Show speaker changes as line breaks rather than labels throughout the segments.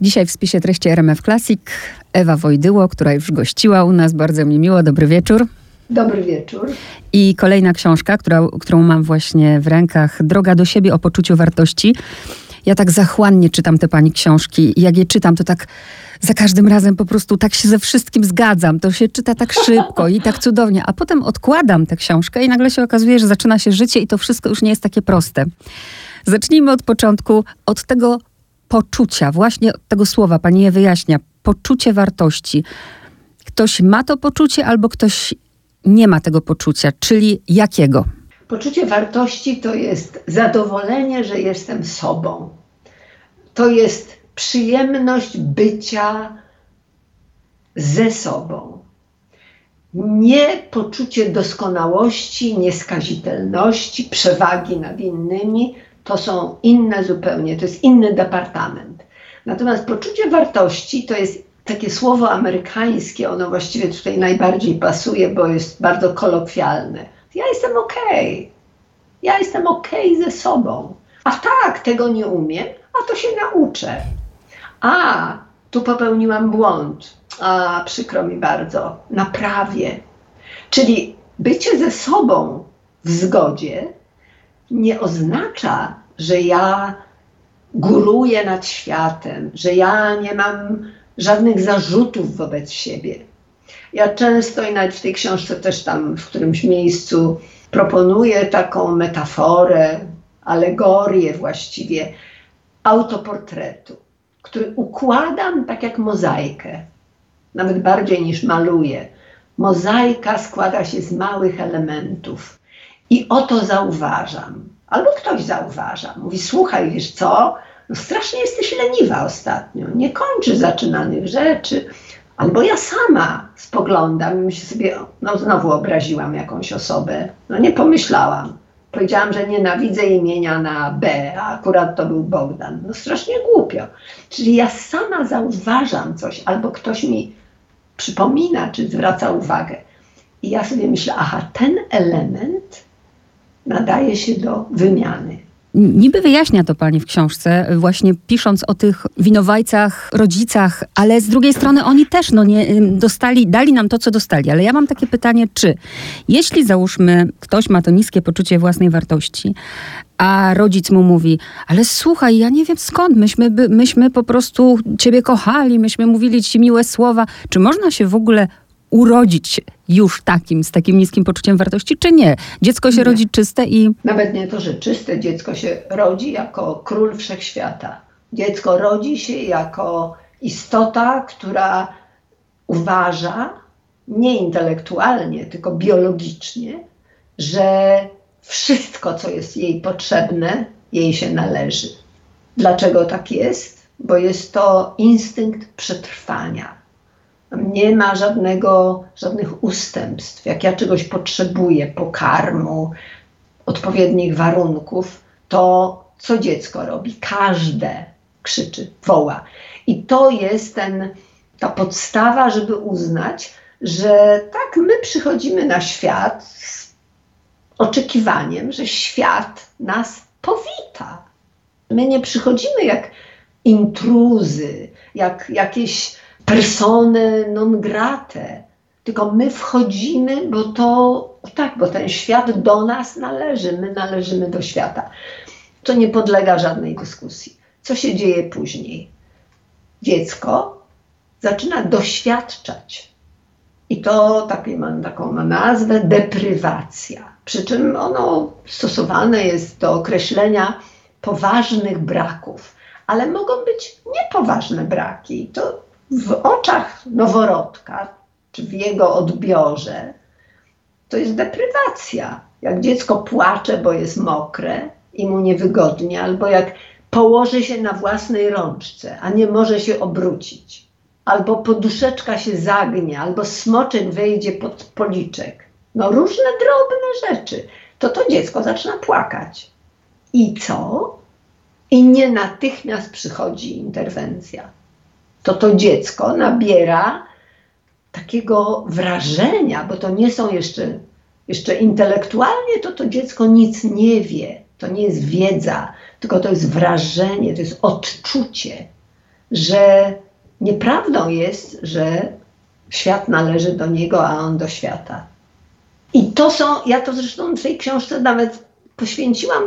Dzisiaj w spisie treści RMF Classic Ewa Wojdyło, która już gościła u nas. Bardzo mi miło. Dobry wieczór.
Dobry wieczór.
I kolejna książka, która, którą mam właśnie w rękach. Droga do siebie o poczuciu wartości. Ja tak zachłannie czytam te pani książki. Jak je czytam, to tak za każdym razem po prostu tak się ze wszystkim zgadzam. To się czyta tak szybko i tak cudownie. A potem odkładam tę książkę i nagle się okazuje, że zaczyna się życie i to wszystko już nie jest takie proste. Zacznijmy od początku, od tego poczucia, właśnie tego słowa pani je wyjaśnia, poczucie wartości. Ktoś ma to poczucie albo ktoś nie ma tego poczucia, czyli jakiego?
Poczucie wartości to jest zadowolenie, że jestem sobą. To jest przyjemność bycia ze sobą. Nie poczucie doskonałości, nieskazitelności, przewagi nad innymi, to są inne zupełnie, to jest inny departament. Natomiast poczucie wartości to jest takie słowo amerykańskie, ono właściwie tutaj najbardziej pasuje, bo jest bardzo kolokwialne. Ja jestem okej. Okay. Ja jestem okej okay ze sobą. A tak, tego nie umiem, a to się nauczę. A, tu popełniłam błąd. A, przykro mi bardzo. Naprawię. Czyli bycie ze sobą w zgodzie nie oznacza, że ja góruję nad światem, że ja nie mam żadnych zarzutów wobec siebie. Ja często i nawet w tej książce też tam w którymś miejscu proponuję taką metaforę, alegorię właściwie autoportretu, który układam tak jak mozaikę, nawet bardziej niż maluję. Mozaika składa się z małych elementów. I oto zauważam, albo ktoś zauważa, mówi: Słuchaj, wiesz co, no strasznie jesteś leniwa ostatnio, nie kończy zaczynanych rzeczy. Albo ja sama spoglądam i myślę sobie, no znowu obraziłam jakąś osobę, no nie pomyślałam. Powiedziałam, że nienawidzę imienia na B, a akurat to był Bogdan. No strasznie głupio. Czyli ja sama zauważam coś, albo ktoś mi przypomina, czy zwraca uwagę. I ja sobie myślę, aha, ten element nadaje się do wymiany.
Niby wyjaśnia to pani w książce, właśnie pisząc o tych winowajcach, rodzicach, ale z drugiej strony oni też no, nie, dostali, dali nam to, co dostali. Ale ja mam takie pytanie, czy jeśli załóżmy, ktoś ma to niskie poczucie własnej wartości, a rodzic mu mówi, ale słuchaj, ja nie wiem skąd, myśmy, myśmy po prostu ciebie kochali, myśmy mówili ci miłe słowa. Czy można się w ogóle urodzić już takim, z takim niskim poczuciem wartości, czy nie? Dziecko się nie. rodzi czyste i...
Nawet nie to, że czyste, dziecko się rodzi jako król wszechświata. Dziecko rodzi się jako istota, która uważa, nie intelektualnie, tylko biologicznie, że wszystko, co jest jej potrzebne, jej się należy. Dlaczego tak jest? Bo jest to instynkt przetrwania nie ma żadnego, żadnych ustępstw. Jak ja czegoś potrzebuję, pokarmu, odpowiednich warunków, to co dziecko robi? Każde krzyczy, woła. I to jest ten, ta podstawa, żeby uznać, że tak, my przychodzimy na świat z oczekiwaniem, że świat nas powita. My nie przychodzimy jak intruzy, jak jakieś persone non grate, tylko my wchodzimy, bo to tak, bo ten świat do nas należy, my należymy do świata. To nie podlega żadnej dyskusji. Co się dzieje później? Dziecko zaczyna doświadczać. I to takie ma, taką ma nazwę deprywacja. Przy czym ono stosowane jest do określenia poważnych braków, ale mogą być niepoważne braki. To w oczach noworodka, czy w jego odbiorze, to jest deprywacja. Jak dziecko płacze, bo jest mokre i mu niewygodnie, albo jak położy się na własnej rączce, a nie może się obrócić, albo poduszeczka się zagnie, albo smoczek wejdzie pod policzek. No różne drobne rzeczy. To to dziecko zaczyna płakać. I co? I nie natychmiast przychodzi interwencja to to dziecko nabiera takiego wrażenia, bo to nie są jeszcze, jeszcze intelektualnie, to to dziecko nic nie wie. To nie jest wiedza, tylko to jest wrażenie, to jest odczucie, że nieprawdą jest, że świat należy do niego, a on do świata. I to są, ja to zresztą w tej książce nawet poświęciłam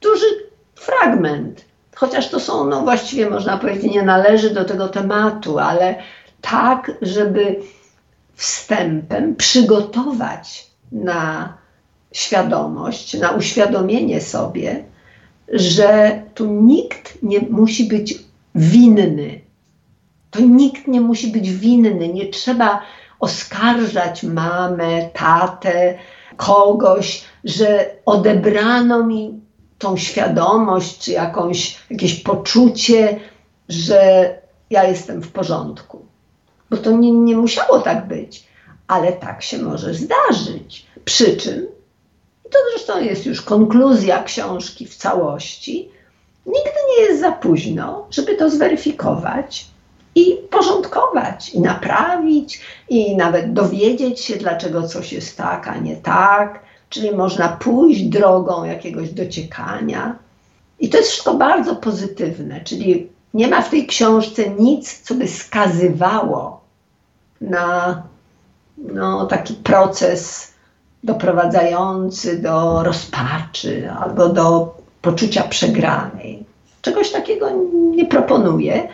duży fragment, chociaż to są, no właściwie można powiedzieć, nie należy do tego tematu, ale tak, żeby wstępem przygotować na świadomość, na uświadomienie sobie, że tu nikt nie musi być winny. To nikt nie musi być winny. Nie trzeba oskarżać mamę, tatę, kogoś, że odebrano mi tą świadomość, czy jakąś, jakieś poczucie, że ja jestem w porządku. Bo to nie, nie musiało tak być, ale tak się może zdarzyć. Przy czym, to zresztą jest już konkluzja książki w całości, nigdy nie jest za późno, żeby to zweryfikować i porządkować, i naprawić, i nawet dowiedzieć się, dlaczego coś jest tak, a nie tak. Czyli można pójść drogą jakiegoś dociekania. I to jest wszystko bardzo pozytywne, czyli nie ma w tej książce nic, co by skazywało na no, taki proces doprowadzający do rozpaczy albo do poczucia przegranej. Czegoś takiego nie proponuję.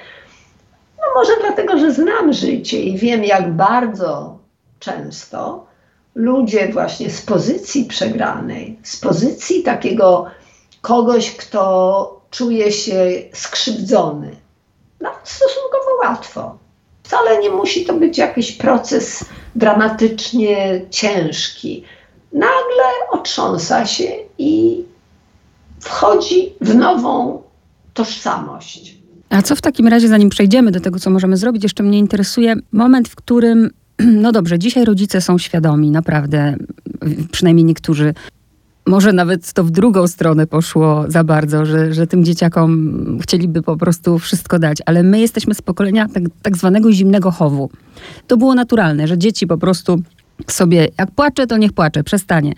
No może dlatego, że znam życie i wiem, jak bardzo często ludzie właśnie z pozycji przegranej, z pozycji takiego kogoś, kto czuje się skrzywdzony, nawet stosunkowo łatwo. Wcale nie musi to być jakiś proces dramatycznie ciężki. Nagle otrząsa się i wchodzi w nową tożsamość.
A co w takim razie, zanim przejdziemy do tego, co możemy zrobić, jeszcze mnie interesuje moment, w którym, no dobrze, dzisiaj rodzice są świadomi, naprawdę, przynajmniej niektórzy. Może nawet to w drugą stronę poszło za bardzo, że, że tym dzieciakom chcieliby po prostu wszystko dać, ale my jesteśmy z pokolenia tak, tak zwanego zimnego chowu. To było naturalne, że dzieci po prostu sobie, jak płacze, to niech płacze, przestanie.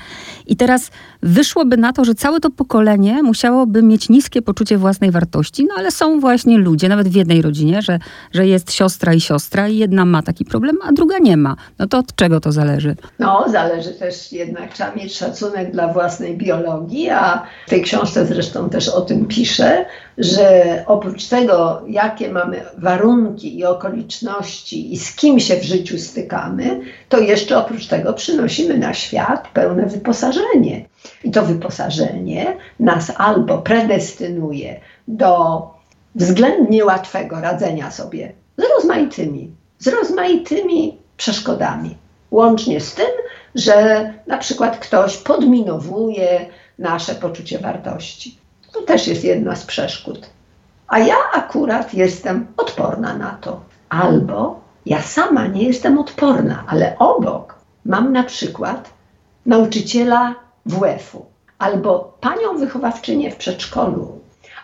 I teraz wyszłoby na to, że całe to pokolenie musiałoby mieć niskie poczucie własnej wartości, no ale są właśnie ludzie, nawet w jednej rodzinie, że, że jest siostra i siostra i jedna ma taki problem, a druga nie ma. No to od czego to zależy?
No, zależy też jednak, trzeba mieć szacunek dla własnej biologii, a w tej książce zresztą też o tym piszę, że oprócz tego, jakie mamy warunki i okoliczności i z kim się w życiu stykamy, to jeszcze oprócz tego przynosimy na świat pełne wyposażenie. I to wyposażenie nas albo predestynuje do względnie łatwego radzenia sobie z rozmaitymi, z rozmaitymi przeszkodami. Łącznie z tym, że na przykład ktoś podminowuje nasze poczucie wartości. To też jest jedna z przeszkód. A ja akurat jestem odporna na to. Albo ja sama nie jestem odporna, ale obok mam na przykład nauczyciela WF-u, albo panią wychowawczynię w przedszkolu,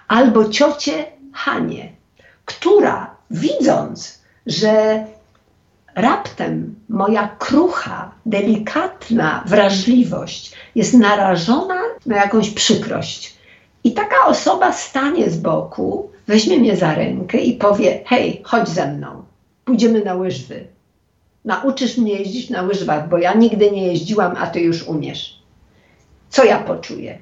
albo ciocię Hanię, która widząc, że raptem moja krucha, delikatna wrażliwość jest narażona na jakąś przykrość. I taka osoba stanie z boku, weźmie mnie za rękę i powie: Hej, chodź ze mną, pójdziemy na łyżwy. Nauczysz mnie jeździć na łyżwach, bo ja nigdy nie jeździłam, a ty już umiesz co ja poczuję?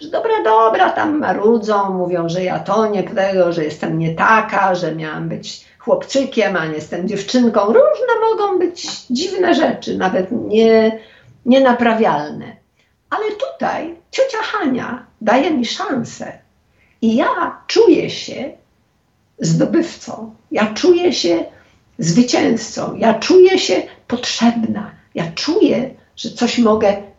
Że dobra, dobra, tam marudzą, mówią, że ja to nie tego, że jestem nie taka, że miałam być chłopczykiem, a nie jestem dziewczynką. Różne mogą być dziwne rzeczy, nawet nie, nienaprawialne. Ale tutaj ciocia Hania daje mi szansę i ja czuję się zdobywcą, ja czuję się zwycięzcą, ja czuję się potrzebna, ja czuję, że coś mogę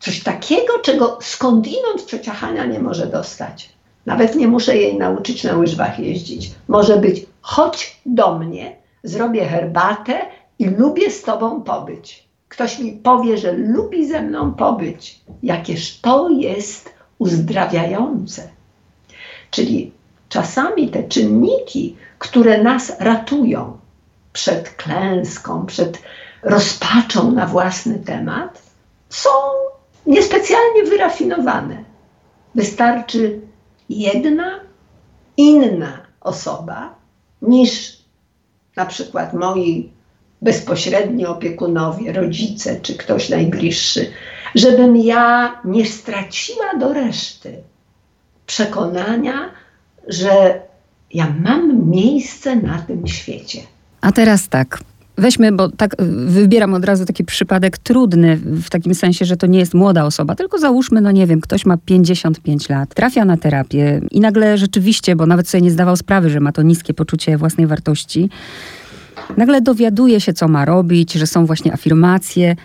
Coś takiego, czego skądinąd ciocia Hania nie może dostać. Nawet nie muszę jej nauczyć na łyżwach jeździć. Może być, chodź do mnie, zrobię herbatę i lubię z tobą pobyć. Ktoś mi powie, że lubi ze mną pobyć. Jakież to jest uzdrawiające. Czyli czasami te czynniki, które nas ratują przed klęską, przed rozpaczą na własny temat, są niespecjalnie wyrafinowane. Wystarczy jedna inna osoba, niż na przykład moi bezpośredni opiekunowie, rodzice czy ktoś najbliższy, żebym ja nie straciła do reszty przekonania, że ja mam miejsce na tym świecie.
A teraz tak. Weźmy, bo tak wybieram od razu taki przypadek trudny, w takim sensie, że to nie jest młoda osoba, tylko załóżmy, no nie wiem, ktoś ma 55 lat, trafia na terapię i nagle rzeczywiście, bo nawet sobie nie zdawał sprawy, że ma to niskie poczucie własnej wartości, nagle dowiaduje się, co ma robić, że są właśnie afirmacje,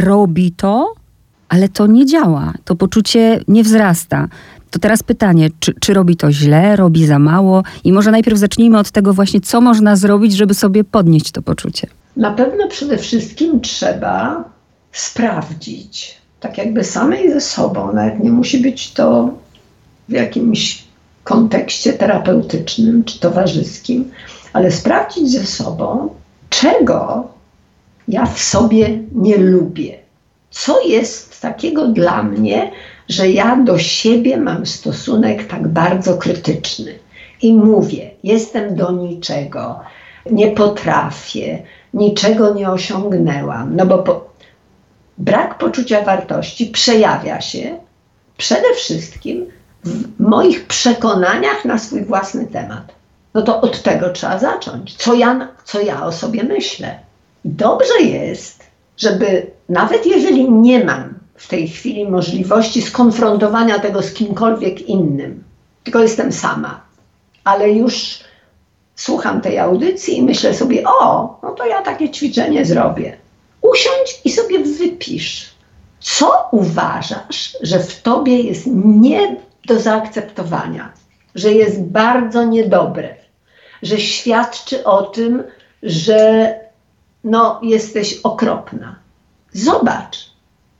robi to, ale to nie działa. To poczucie nie wzrasta. To teraz pytanie, czy, czy robi to źle, robi za mało? I może najpierw zacznijmy od tego właśnie, co można zrobić, żeby sobie podnieść to poczucie.
Na pewno przede wszystkim trzeba sprawdzić, tak jakby samej ze sobą, nawet nie musi być to w jakimś kontekście terapeutycznym czy towarzyskim, ale sprawdzić ze sobą, czego ja w sobie nie lubię. Co jest takiego dla mnie, że ja do siebie mam stosunek tak bardzo krytyczny i mówię, jestem do niczego, nie potrafię, niczego nie osiągnęłam. No bo po, brak poczucia wartości przejawia się przede wszystkim w moich przekonaniach na swój własny temat. No to od tego trzeba zacząć. Co ja, co ja o sobie myślę. Dobrze jest, żeby nawet jeżeli nie mam w tej chwili możliwości skonfrontowania tego z kimkolwiek innym, tylko jestem sama, ale już słucham tej audycji i myślę sobie, o, no to ja takie ćwiczenie zrobię. Usiądź i sobie wypisz, co uważasz, że w tobie jest nie do zaakceptowania, że jest bardzo niedobre, że świadczy o tym, że no, jesteś okropna. Zobacz,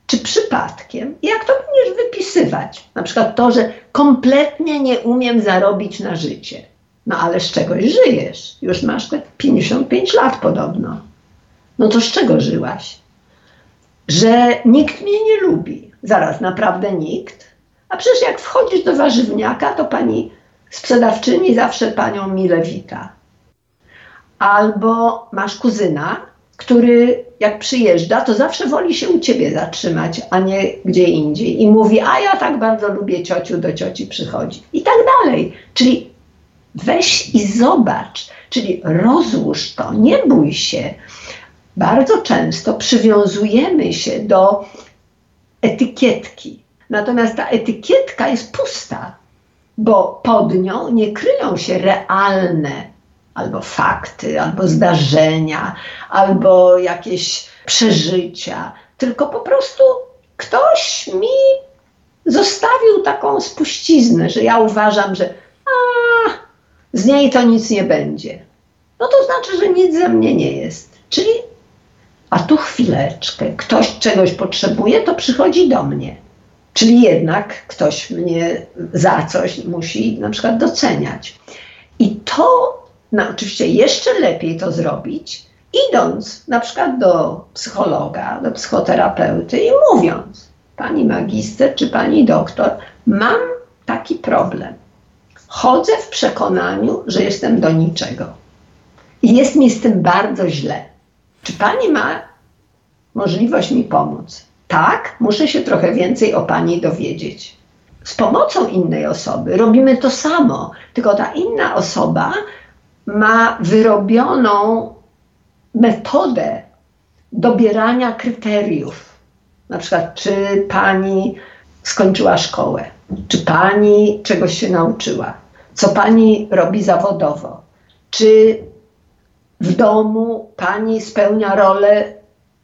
czy przypadkiem, jak to będziesz wypisywać? Na przykład to, że kompletnie nie umiem zarobić na życie. No ale z czegoś żyjesz. Już masz te 55 lat podobno. No to z czego żyłaś? Że nikt mnie nie lubi. Zaraz, naprawdę nikt? A przecież jak wchodzisz do warzywniaka, to pani sprzedawczyni zawsze panią mile wita. Albo masz kuzyna, który jak przyjeżdża, to zawsze woli się u ciebie zatrzymać, a nie gdzie indziej. I mówi, a ja tak bardzo lubię ciociu, do cioci przychodzi. I tak dalej. Czyli weź i zobacz, czyli rozłóż to, nie bój się. Bardzo często przywiązujemy się do etykietki. Natomiast ta etykietka jest pusta, bo pod nią nie kryją się realne albo fakty, albo zdarzenia, albo jakieś przeżycia, tylko po prostu ktoś mi zostawił taką spuściznę, że ja uważam, że a, z niej to nic nie będzie. No to znaczy, że nic ze mnie nie jest. Czyli, a tu chwileczkę, ktoś czegoś potrzebuje, to przychodzi do mnie. Czyli jednak ktoś mnie za coś musi na przykład doceniać. I to no, oczywiście jeszcze lepiej to zrobić, idąc na przykład do psychologa, do psychoterapeuty i mówiąc, pani magister czy pani doktor, mam taki problem. Chodzę w przekonaniu, że jestem do niczego. I jest mi z tym bardzo źle. Czy pani ma możliwość mi pomóc? Tak, muszę się trochę więcej o pani dowiedzieć. Z pomocą innej osoby robimy to samo, tylko ta inna osoba ma wyrobioną metodę dobierania kryteriów. Na przykład, czy pani skończyła szkołę, czy pani czegoś się nauczyła, co pani robi zawodowo, czy w domu pani spełnia rolę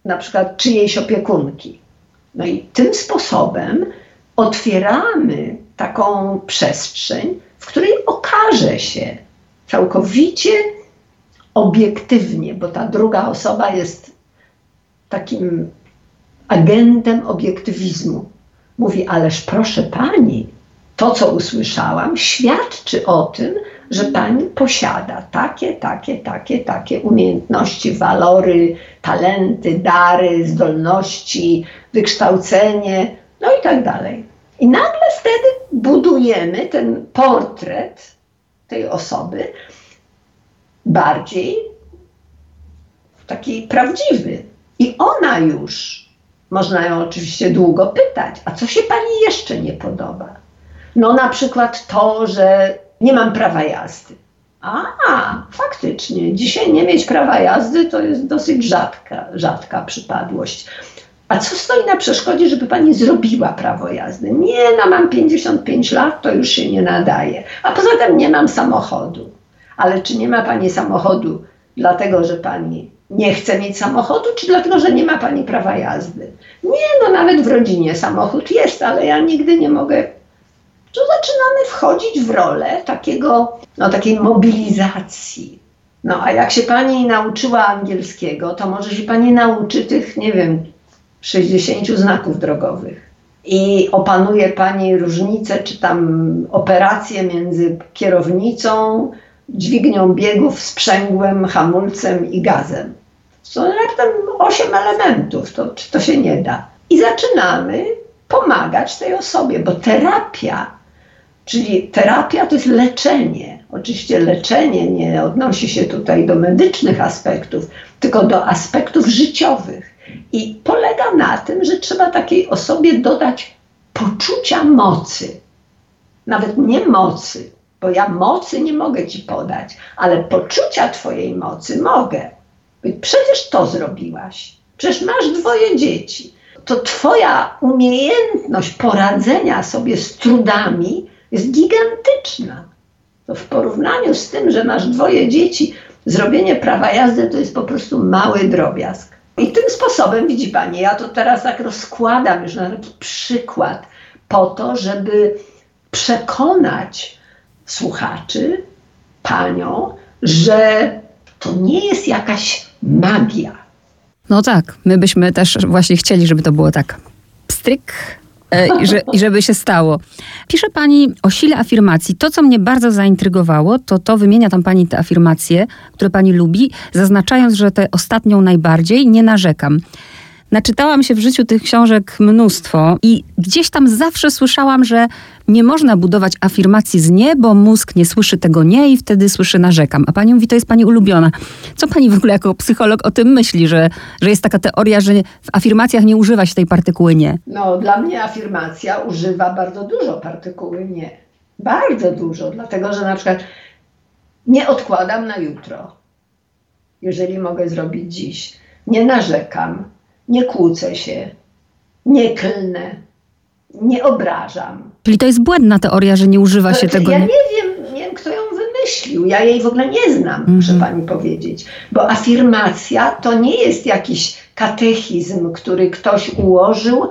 na przykład czyjejś opiekunki. No i tym sposobem otwieramy taką przestrzeń, w której okaże się, całkowicie obiektywnie, bo ta druga osoba jest takim agentem obiektywizmu. Mówi, ależ proszę pani, to co usłyszałam świadczy o tym, że pani posiada takie, takie, takie, takie umiejętności, walory, talenty, dary, zdolności, wykształcenie, no i tak dalej. I nagle wtedy budujemy ten portret tej osoby bardziej taki prawdziwy. I ona już, można ją oczywiście długo pytać, a co się pani jeszcze nie podoba? No na przykład to, że nie mam prawa jazdy. A, faktycznie, dzisiaj nie mieć prawa jazdy to jest dosyć rzadka, rzadka przypadłość. A co stoi na przeszkodzie, żeby pani zrobiła prawo jazdy? Nie, no mam 55 lat, to już się nie nadaje. A poza tym nie mam samochodu. Ale czy nie ma pani samochodu dlatego, że pani nie chce mieć samochodu, czy dlatego, że nie ma pani prawa jazdy? Nie, no nawet w rodzinie samochód jest, ale ja nigdy nie mogę. Wchodzić w rolę takiego, no, takiej mobilizacji. No a jak się pani nauczyła angielskiego, to może się pani nauczy tych, nie wiem, 60 znaków drogowych. I opanuje Pani różnicę, czy tam operację między kierownicą, dźwignią biegów, sprzęgłem, hamulcem i gazem. Są raptem 8 elementów, to, to się nie da. I zaczynamy pomagać tej osobie, bo terapia, czyli terapia to jest leczenie. Oczywiście leczenie nie odnosi się tutaj do medycznych aspektów, tylko do aspektów życiowych. I polega na tym, że trzeba takiej osobie dodać poczucia mocy. Nawet nie mocy, bo ja mocy nie mogę ci podać, ale poczucia Twojej mocy mogę. Przecież to zrobiłaś. Przecież masz dwoje dzieci. To Twoja umiejętność poradzenia sobie z trudami jest gigantyczna. To w porównaniu z tym, że masz dwoje dzieci, zrobienie prawa jazdy to jest po prostu mały drobiazg. I tym sposobem, widzi Pani, ja to teraz tak rozkładam już na taki przykład, po to, żeby przekonać słuchaczy, Panią, że to nie jest jakaś magia.
No tak, my byśmy też właśnie chcieli, żeby to było tak pstryk, i, że, i żeby się stało. Pisze pani o sile afirmacji. To, co mnie bardzo zaintrygowało, to to wymienia tam pani te afirmacje, które pani lubi, zaznaczając, że tę ostatnią najbardziej nie narzekam. Naczytałam się w życiu tych książek mnóstwo i gdzieś tam zawsze słyszałam, że nie można budować afirmacji z nie, bo mózg nie słyszy tego nie i wtedy słyszy narzekam. A pani mówi, to jest pani ulubiona. Co pani w ogóle jako psycholog o tym myśli, że, że jest taka teoria, że w afirmacjach nie używa się tej partykuły nie?
No, dla mnie afirmacja używa bardzo dużo partykuły nie. Bardzo dużo, dlatego że na przykład nie odkładam na jutro, jeżeli mogę zrobić dziś. Nie narzekam, nie kłócę się, nie klnę, nie obrażam.
Czyli to jest błędna teoria, że nie używa się tego.
Ja nie wiem, nie wiem, kto ją wymyślił. Ja jej w ogóle nie znam, mm muszę pani powiedzieć. Bo afirmacja to nie jest jakiś katechizm, który ktoś ułożył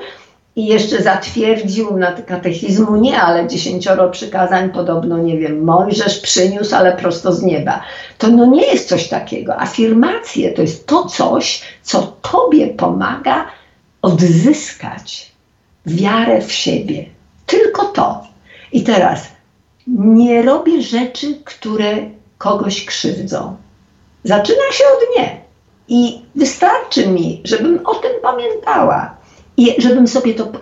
i jeszcze zatwierdził na katechizmu nie, ale dziesięcioro przykazań podobno, nie wiem, Mojżesz przyniósł, ale prosto z nieba. To no nie jest coś takiego. Afirmacje to jest to coś, co tobie pomaga odzyskać wiarę w siebie. Tylko to. I teraz nie robię rzeczy, które kogoś krzywdzą. Zaczyna się od nie. I wystarczy mi, żebym o tym pamiętała i żebym sobie to,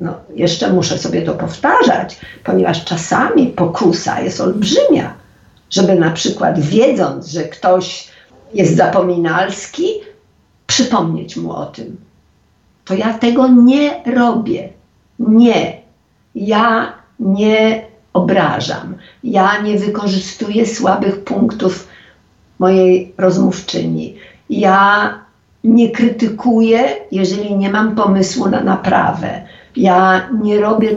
no, jeszcze muszę sobie to powtarzać, ponieważ czasami pokusa jest olbrzymia, żeby na przykład wiedząc, że ktoś jest zapominalski, przypomnieć mu o tym. To ja tego nie robię. Nie. Ja nie obrażam. Ja nie wykorzystuję słabych punktów mojej rozmówczyni. Ja nie krytykuję, jeżeli nie mam pomysłu na naprawę. Ja nie robię.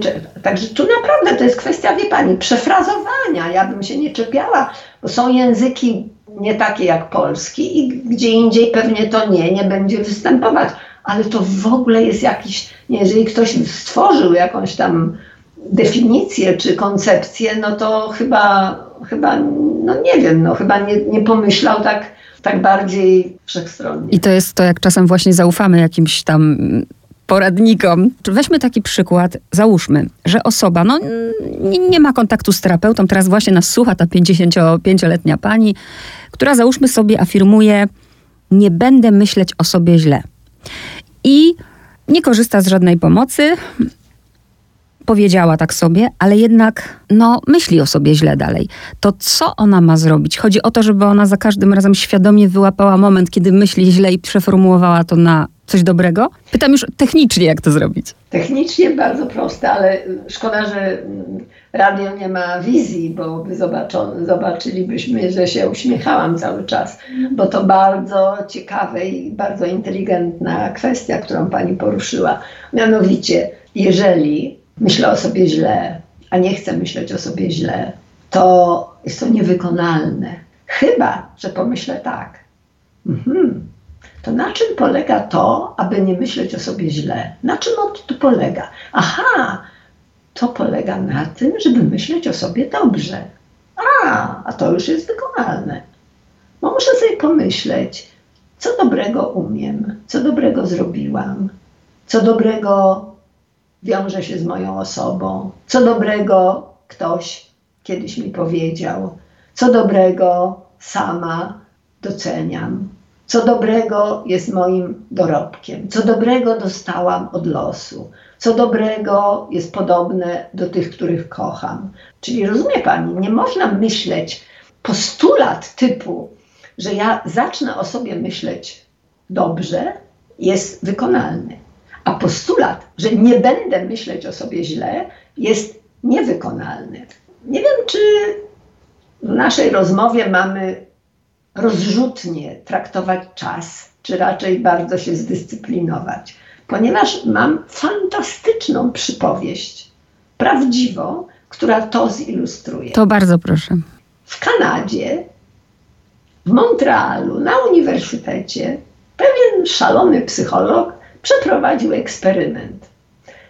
Także tu naprawdę to jest kwestia, wie pani, przefrazowania. Ja bym się nie czepiała, bo są języki nie takie jak polski i gdzie indziej pewnie to nie, nie będzie występować. Ale to w ogóle jest jakiś, jeżeli ktoś stworzył jakąś tam definicję czy koncepcję, no to chyba, chyba no nie wiem, no chyba nie, nie pomyślał tak tak bardziej wszechstronnie.
I to jest to, jak czasem właśnie zaufamy jakimś tam poradnikom. Weźmy taki przykład, załóżmy, że osoba no, nie, ma kontaktu z terapeutą, teraz właśnie nas słucha ta 55-letnia pani, która załóżmy sobie afirmuje, nie będę myśleć o sobie źle. I nie korzysta z żadnej pomocy, powiedziała tak sobie, ale jednak no, myśli o sobie źle dalej. To co ona ma zrobić? Chodzi o to, żeby ona za każdym razem świadomie wyłapała moment, kiedy myśli źle i przeformułowała to na coś dobrego? Pytam już technicznie, jak to zrobić.
Technicznie bardzo proste, ale szkoda, że radio nie ma wizji, bo by zobaczylibyśmy, że się uśmiechałam cały czas, bo to bardzo ciekawe i bardzo inteligentna kwestia, którą pani poruszyła. Mianowicie, jeżeli myślę o sobie źle, a nie chcę myśleć o sobie źle, to jest to niewykonalne. Chyba, że pomyślę tak. Mhm. To na czym polega to, aby nie myśleć o sobie źle? Na czym to polega? Aha, to polega na tym, żeby myśleć o sobie dobrze. A, a to już jest wykonalne. Bo muszę sobie pomyśleć, co dobrego umiem, co dobrego zrobiłam, co dobrego wiąże się z moją osobą, co dobrego ktoś kiedyś mi powiedział, co dobrego sama doceniam, co dobrego jest moim dorobkiem, co dobrego dostałam od losu, co dobrego jest podobne do tych, których kocham. Czyli rozumie Pani, nie można myśleć postulat typu, że ja zacznę o sobie myśleć dobrze, jest wykonalny. A postulat, że nie będę myśleć o sobie źle, jest niewykonalny. Nie wiem, czy w naszej rozmowie mamy rozrzutnie traktować czas, czy raczej bardzo się zdyscyplinować, ponieważ mam fantastyczną przypowieść, prawdziwą, która to zilustruje.
To bardzo proszę.
W Kanadzie, w Montrealu, na uniwersytecie, pewien szalony psycholog przeprowadził eksperyment.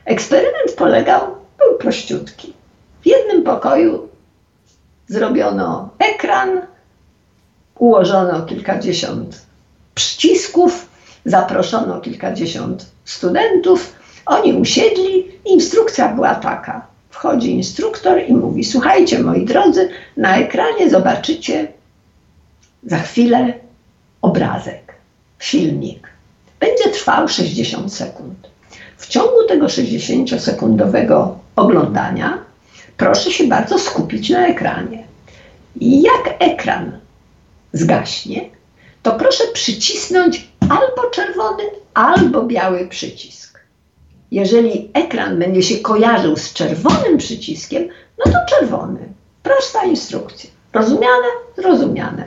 Eksperyment polegał, był prościutki. W jednym pokoju zrobiono ekran, ułożono kilkadziesiąt przycisków, zaproszono kilkadziesiąt studentów, oni usiedli, instrukcja była taka. Wchodzi instruktor i mówi: Słuchajcie, moi drodzy, na ekranie zobaczycie za chwilę obrazek, filmik. Będzie trwał 60 sekund. W ciągu tego 60-sekundowego oglądania proszę się bardzo skupić na ekranie. I jak ekran zgaśnie, to proszę przycisnąć albo czerwony, albo biały przycisk. Jeżeli ekran będzie się kojarzył z czerwonym przyciskiem, no to czerwony. Prosta instrukcja. Rozumiane? Zrozumiane.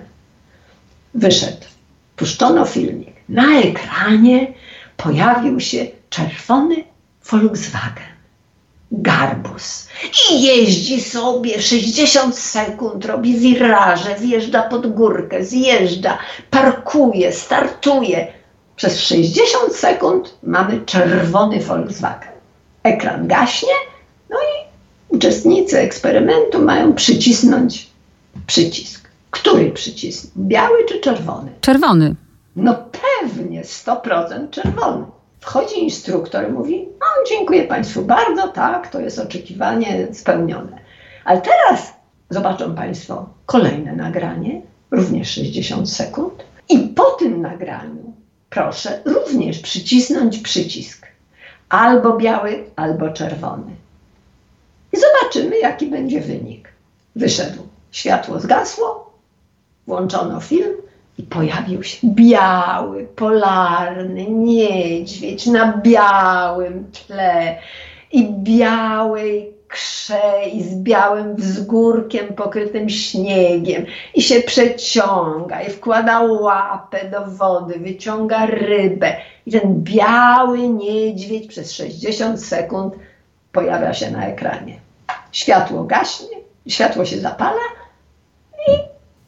Wyszedł. Puszczono filmik. Na ekranie pojawił się czerwony Volkswagen garbus. I jeździ sobie 60 sekund, robi wiraże, wjeżdża pod górkę, zjeżdża, parkuje, startuje. Przez 60 sekund mamy czerwony Volkswagen. Ekran gaśnie, no i uczestnicy eksperymentu mają przycisnąć przycisk. Który przycisk? Biały czy czerwony?
Czerwony.
No pewnie, 100% czerwony. Wchodzi instruktor i mówi: No, dziękuję Państwu bardzo, tak, to jest oczekiwanie spełnione. Ale teraz zobaczą Państwo kolejne nagranie, również 60 sekund, i po tym nagraniu proszę również przycisnąć przycisk albo biały, albo czerwony. I zobaczymy, jaki będzie wynik. Wyszedł, światło zgasło, włączono film, i pojawił się biały, polarny niedźwiedź na białym tle i białej krze i z białym wzgórkiem pokrytym śniegiem i się przeciąga i wkłada łapę do wody, wyciąga rybę i ten biały niedźwiedź przez 60 sekund pojawia się na ekranie. Światło gaśnie, światło się zapala i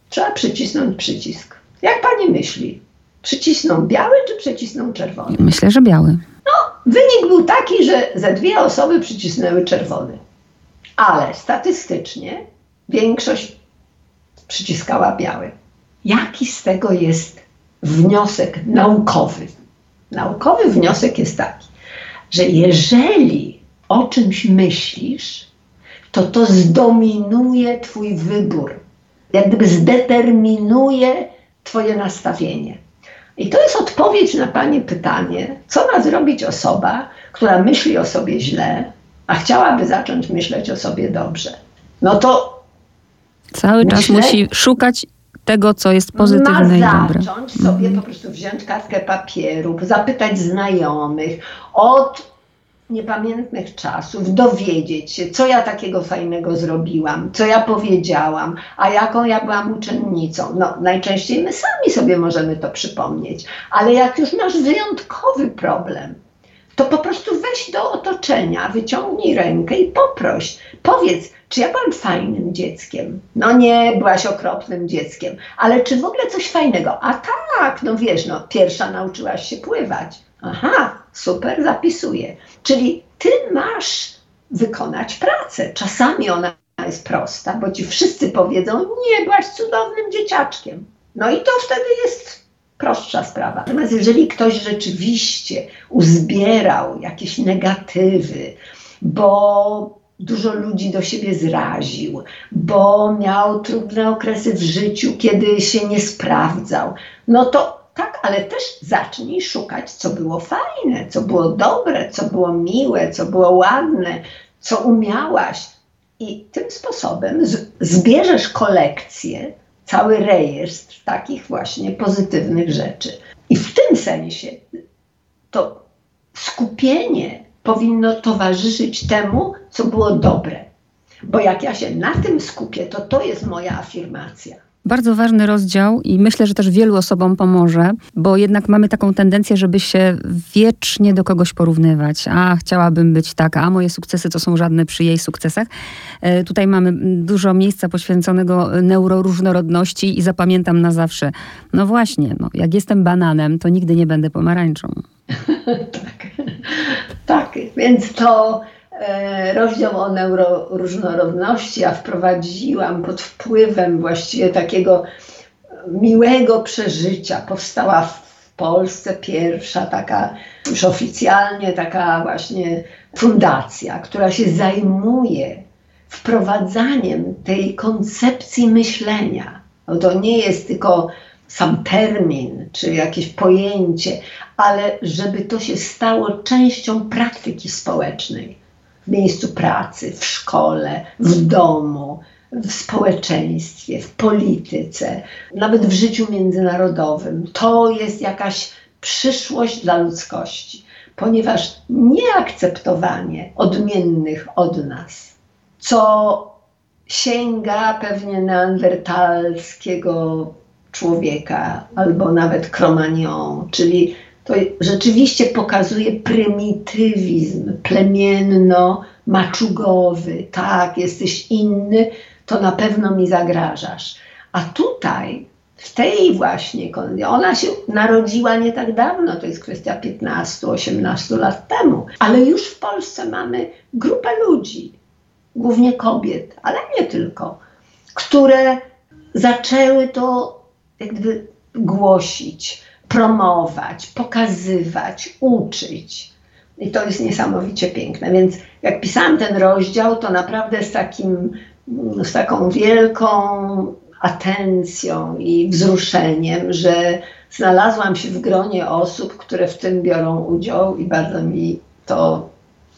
trzeba przycisnąć przycisk. Jak pani myśli? Przycisną biały czy przycisną czerwony?
Myślę, że biały.
No, wynik był taki, że ze dwie osoby przycisnęły czerwony. Ale statystycznie większość przyciskała biały. Jaki z tego jest wniosek naukowy? Naukowy wniosek jest taki, że jeżeli o czymś myślisz, to to zdominuje Twój wybór. Jak gdyby zdeterminuje Twoje nastawienie. I to jest odpowiedź na Pani pytanie, co ma zrobić osoba, która myśli o sobie źle, a chciałaby zacząć myśleć o sobie dobrze, no to.
Cały myślę, czas musi szukać tego, co jest pozytywne
ma
i dobre.
zacząć sobie mm. po prostu wziąć kartkę papieru, zapytać znajomych od niepamiętnych czasów, dowiedzieć się, co ja takiego fajnego zrobiłam, co ja powiedziałam, a jaką ja byłam uczennicą. No, najczęściej my sami sobie możemy to przypomnieć, ale jak już masz wyjątkowy problem, to po prostu weź do otoczenia, wyciągnij rękę i poproś. Powiedz, czy ja byłam fajnym dzieckiem? No nie, byłaś okropnym dzieckiem, ale czy w ogóle coś fajnego? A tak, no wiesz, no pierwsza nauczyłaś się pływać. Aha, super, zapisuję. Czyli ty masz wykonać pracę. Czasami ona jest prosta, bo ci wszyscy powiedzą, nie, byłaś cudownym dzieciaczkiem. No i to wtedy jest prostsza sprawa. Natomiast jeżeli ktoś rzeczywiście uzbierał jakieś negatywy, bo dużo ludzi do siebie zraził, bo miał trudne okresy w życiu, kiedy się nie sprawdzał, no to tak, ale też zacznij szukać, co było fajne, co było dobre, co było miłe, co było ładne, co umiałaś. I tym sposobem zbierzesz kolekcję, cały rejestr takich właśnie pozytywnych rzeczy. I w tym sensie to skupienie powinno towarzyszyć temu, co było dobre. Bo jak ja się na tym skupię, to to jest moja afirmacja.
Bardzo ważny rozdział i myślę, że też wielu osobom pomoże, bo jednak mamy taką tendencję, żeby się wiecznie do kogoś porównywać. A chciałabym być taka, a moje sukcesy to są żadne przy jej sukcesach. E, tutaj mamy dużo miejsca poświęconego neuroróżnorodności i zapamiętam na zawsze. No właśnie, no, jak jestem bananem, to nigdy nie będę pomarańczą.
tak, tak, więc to E, rozdział o neuroróżnorodności, ja wprowadziłam pod wpływem właściwie takiego miłego przeżycia. Powstała w Polsce pierwsza taka, już oficjalnie taka właśnie fundacja, która się zajmuje wprowadzaniem tej koncepcji myślenia. No to nie jest tylko sam termin czy jakieś pojęcie, ale żeby to się stało częścią praktyki społecznej miejscu pracy, w szkole, w domu, w społeczeństwie, w polityce, nawet w życiu międzynarodowym. To jest jakaś przyszłość dla ludzkości, ponieważ nieakceptowanie odmiennych od nas, co sięga pewnie neandertalskiego człowieka albo nawet Cromagnon, czyli to rzeczywiście pokazuje prymitywizm plemienno-maczugowy. Tak, jesteś inny, to na pewno mi zagrażasz. A tutaj, w tej właśnie, ona się narodziła nie tak dawno, to jest kwestia 15-18 lat temu, ale już w Polsce mamy grupę ludzi, głównie kobiet, ale nie tylko, które zaczęły to jakby głosić promować, pokazywać, uczyć. I to jest niesamowicie piękne. Więc jak pisałam ten rozdział, to naprawdę z, takim, z taką wielką atencją i wzruszeniem, że znalazłam się w gronie osób, które w tym biorą udział i bardzo mi to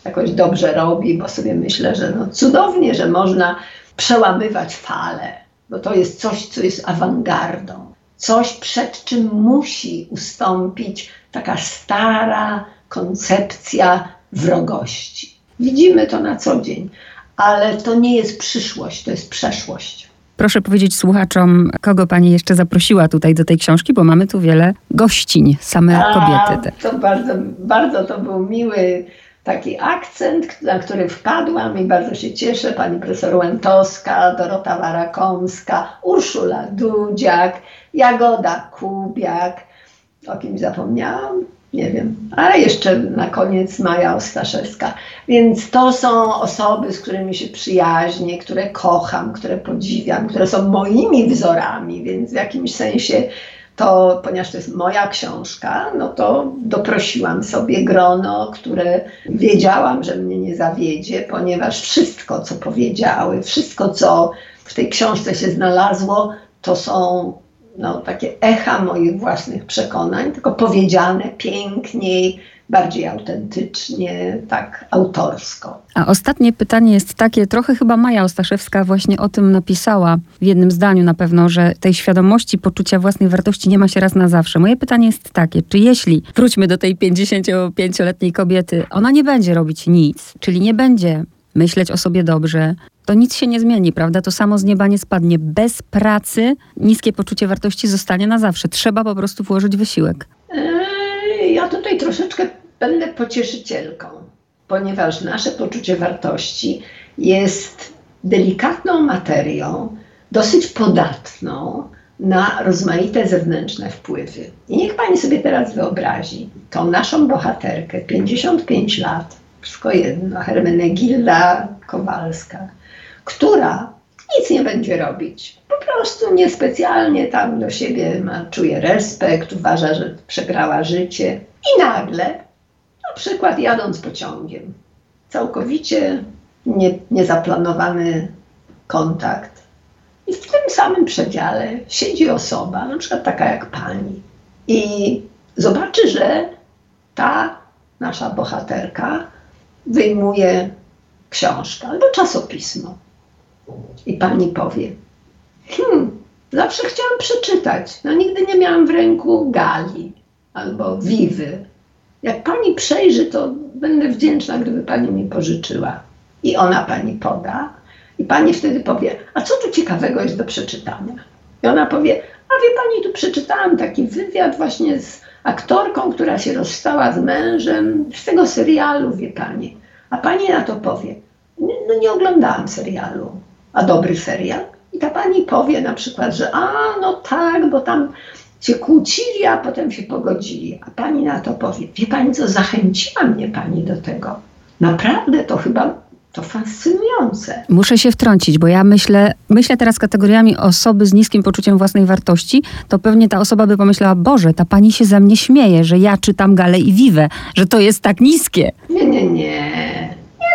jakoś dobrze robi, bo sobie myślę, że no cudownie, że można przełamywać fale, bo to jest coś, co jest awangardą coś, przed czym musi ustąpić taka stara koncepcja wrogości. Widzimy to na co dzień, ale to nie jest przyszłość, to jest przeszłość.
Proszę powiedzieć słuchaczom, kogo pani jeszcze zaprosiła tutaj do tej książki, bo mamy tu wiele gościń, same A, kobiety.
To bardzo, bardzo to był miły taki akcent, na który wpadłam i bardzo się cieszę. Pani profesor Łętowska, Dorota Warakomska, Urszula Dudziak, Jagoda Kubiak, o kim zapomniałam? Nie wiem, ale jeszcze na koniec Maja Ostaszewska. Więc to są osoby, z którymi się przyjaźnię, które kocham, które podziwiam, które są moimi wzorami, więc w jakimś sensie to, ponieważ to jest moja książka, no to doprosiłam sobie grono, które wiedziałam, że mnie nie zawiedzie, ponieważ wszystko, co powiedziały, wszystko, co w tej książce się znalazło, to są no, takie echa moich własnych przekonań, tylko powiedziane piękniej, bardziej autentycznie, tak autorsko.
A ostatnie pytanie jest takie, trochę chyba Maja Ostaszewska właśnie o tym napisała w jednym zdaniu na pewno, że tej świadomości poczucia własnej wartości nie ma się raz na zawsze. Moje pytanie jest takie, czy jeśli, wróćmy do tej 55-letniej kobiety, ona nie będzie robić nic, czyli nie będzie myśleć o sobie dobrze, to nic się nie zmieni, prawda? To samo z nieba nie spadnie. Bez pracy niskie poczucie wartości zostanie na zawsze. Trzeba po prostu włożyć wysiłek.
Ja tutaj troszeczkę będę pocieszycielką, ponieważ nasze poczucie wartości jest delikatną materią, dosyć podatną na rozmaite zewnętrzne wpływy. I niech pani sobie teraz wyobrazi tą naszą bohaterkę, 55 lat, wszystko jedno, Hermenegilda Kowalska, która nic nie będzie robić. Po prostu niespecjalnie tam do siebie ma, czuje respekt, uważa, że przegrała życie i nagle, na przykład jadąc pociągiem, całkowicie nie, niezaplanowany kontakt i w tym samym przedziale siedzi osoba, na przykład taka jak pani i zobaczy, że ta nasza bohaterka wyjmuje książkę albo czasopismo i pani powie, hmm, zawsze chciałam przeczytać, no nigdy nie miałam w ręku Gali albo Wiwy. Jak pani przejrzy, to będę wdzięczna, gdyby pani mi pożyczyła. I ona pani poda, i pani wtedy powie, a co tu ciekawego jest do przeczytania? I ona powie, a wie pani, tu przeczytałam taki wywiad właśnie z aktorką, która się rozstała z mężem z tego serialu, wie pani. A pani na to powie, no nie oglądałam serialu, a dobry serial. I ta pani powie na przykład, że a no tak, bo tam się kłócili, a potem się pogodzili. A pani na to powie, wie pani co, zachęciła mnie pani do tego. Naprawdę to chyba to fascynujące.
Muszę się wtrącić, bo ja myślę, myślę teraz kategoriami osoby z niskim poczuciem własnej wartości, to pewnie ta osoba by pomyślała, Boże, ta pani się ze mnie śmieje, że ja czytam Galę i Wiwę, że to jest tak niskie.
Nie, nie, nie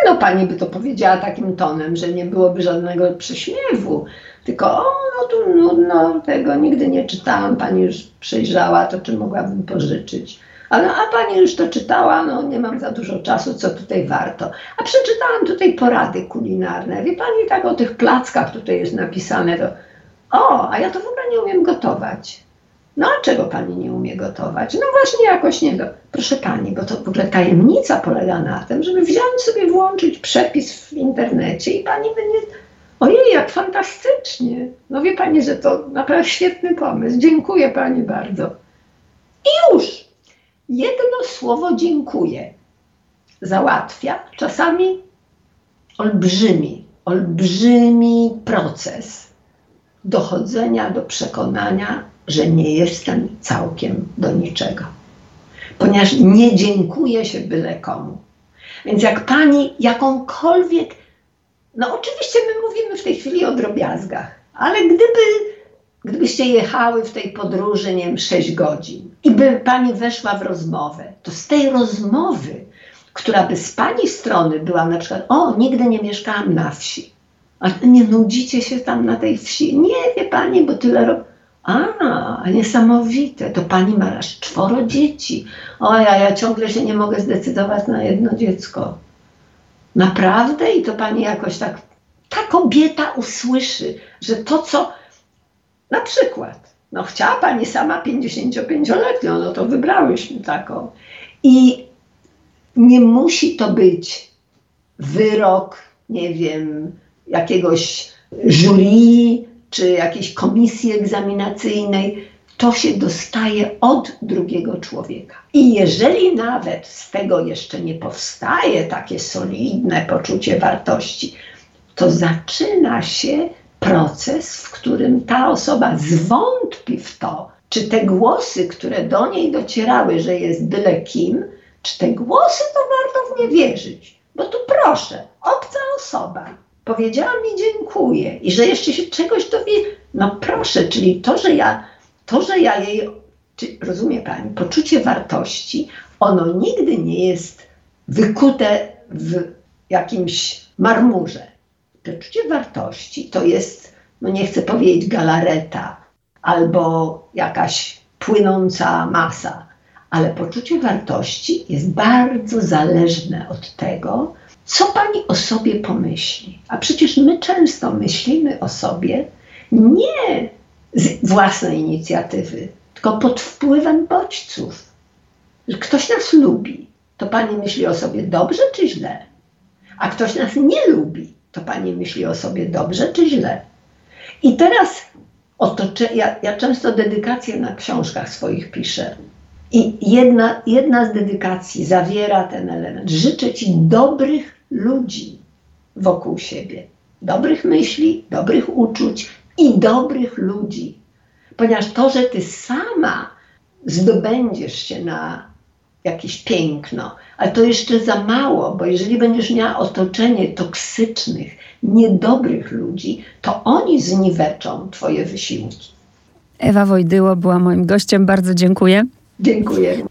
no pani by to powiedziała takim tonem, że nie byłoby żadnego prześmiewu, tylko o, no tu nudno, tego nigdy nie czytałam, pani już przejrzała, to czy mogłabym pożyczyć. A, no, a pani już to czytała, no nie mam za dużo czasu, co tutaj warto. A przeczytałam tutaj porady kulinarne. Wie pani, tak o tych plackach tutaj jest napisane, to o, a ja to w ogóle nie umiem gotować. No a czego pani nie umie gotować? No właśnie jakoś nie do. Proszę pani, bo to w ogóle tajemnica polega na tym, żeby wziąć sobie, włączyć przepis w internecie i pani będzie. Ojej, jak fantastycznie! No wie pani, że to naprawdę świetny pomysł. Dziękuję pani bardzo. I już! Jedno słowo dziękuję załatwia czasami olbrzymi, olbrzymi proces dochodzenia do przekonania, że nie jestem całkiem do niczego. Ponieważ nie dziękuję się byle komu. Więc jak pani jakąkolwiek, no oczywiście my mówimy w tej chwili o drobiazgach, ale gdyby, gdybyście jechały w tej podróży, nie wiem, 6 godzin i by pani weszła w rozmowę, to z tej rozmowy, która by z pani strony była na przykład, o, nigdy nie mieszkałam na wsi, a nie nudzicie się tam na tej wsi. Nie wie pani, bo tyle robię. A, niesamowite, to pani ma aż czworo dzieci. O, ja, ja ciągle się nie mogę zdecydować na jedno dziecko. Naprawdę? I to pani jakoś tak, ta kobieta usłyszy, że to, co na przykład, no chciała pani sama 55-letnią, no to wybrałyśmy taką. I nie musi to być wyrok, nie wiem, jakiegoś jury, czy jakiejś komisji egzaminacyjnej, to się dostaje od drugiego człowieka. I jeżeli nawet z tego jeszcze nie powstaje takie solidne poczucie wartości, to zaczyna się proces, w którym ta osoba zwątpi w to, czy te głosy, które do niej docierały, że jest byle kim, czy te głosy to warto w nie wierzyć. Bo tu proszę, obca osoba, powiedziała mi dziękuję i że jeszcze się czegoś dowie. No proszę, czyli to, że ja, to, że ja jej, czy, rozumie Pani, poczucie wartości, ono nigdy nie jest wykute w jakimś marmurze. Poczucie wartości to jest, no nie chcę powiedzieć galareta, albo jakaś płynąca masa. Ale poczucie wartości jest bardzo zależne od tego, co pani o sobie pomyśli. A przecież my często myślimy o sobie nie z własnej inicjatywy, tylko pod wpływem bodźców. Ktoś nas lubi, to pani myśli o sobie dobrze czy źle? A ktoś nas nie lubi, to pani myśli o sobie dobrze czy źle? I teraz ja, ja często dedykacje na książkach swoich piszę. I jedna, jedna z dedykacji zawiera ten element. Życzę Ci dobrych ludzi wokół siebie. Dobrych myśli, dobrych uczuć i dobrych ludzi. Ponieważ to, że Ty sama zdobędziesz się na jakieś piękno, ale to jeszcze za mało, bo jeżeli będziesz miała otoczenie toksycznych, niedobrych ludzi, to oni zniweczą Twoje wysiłki.
Ewa Wojdyło była moim gościem. Bardzo dziękuję.
Dziękuję.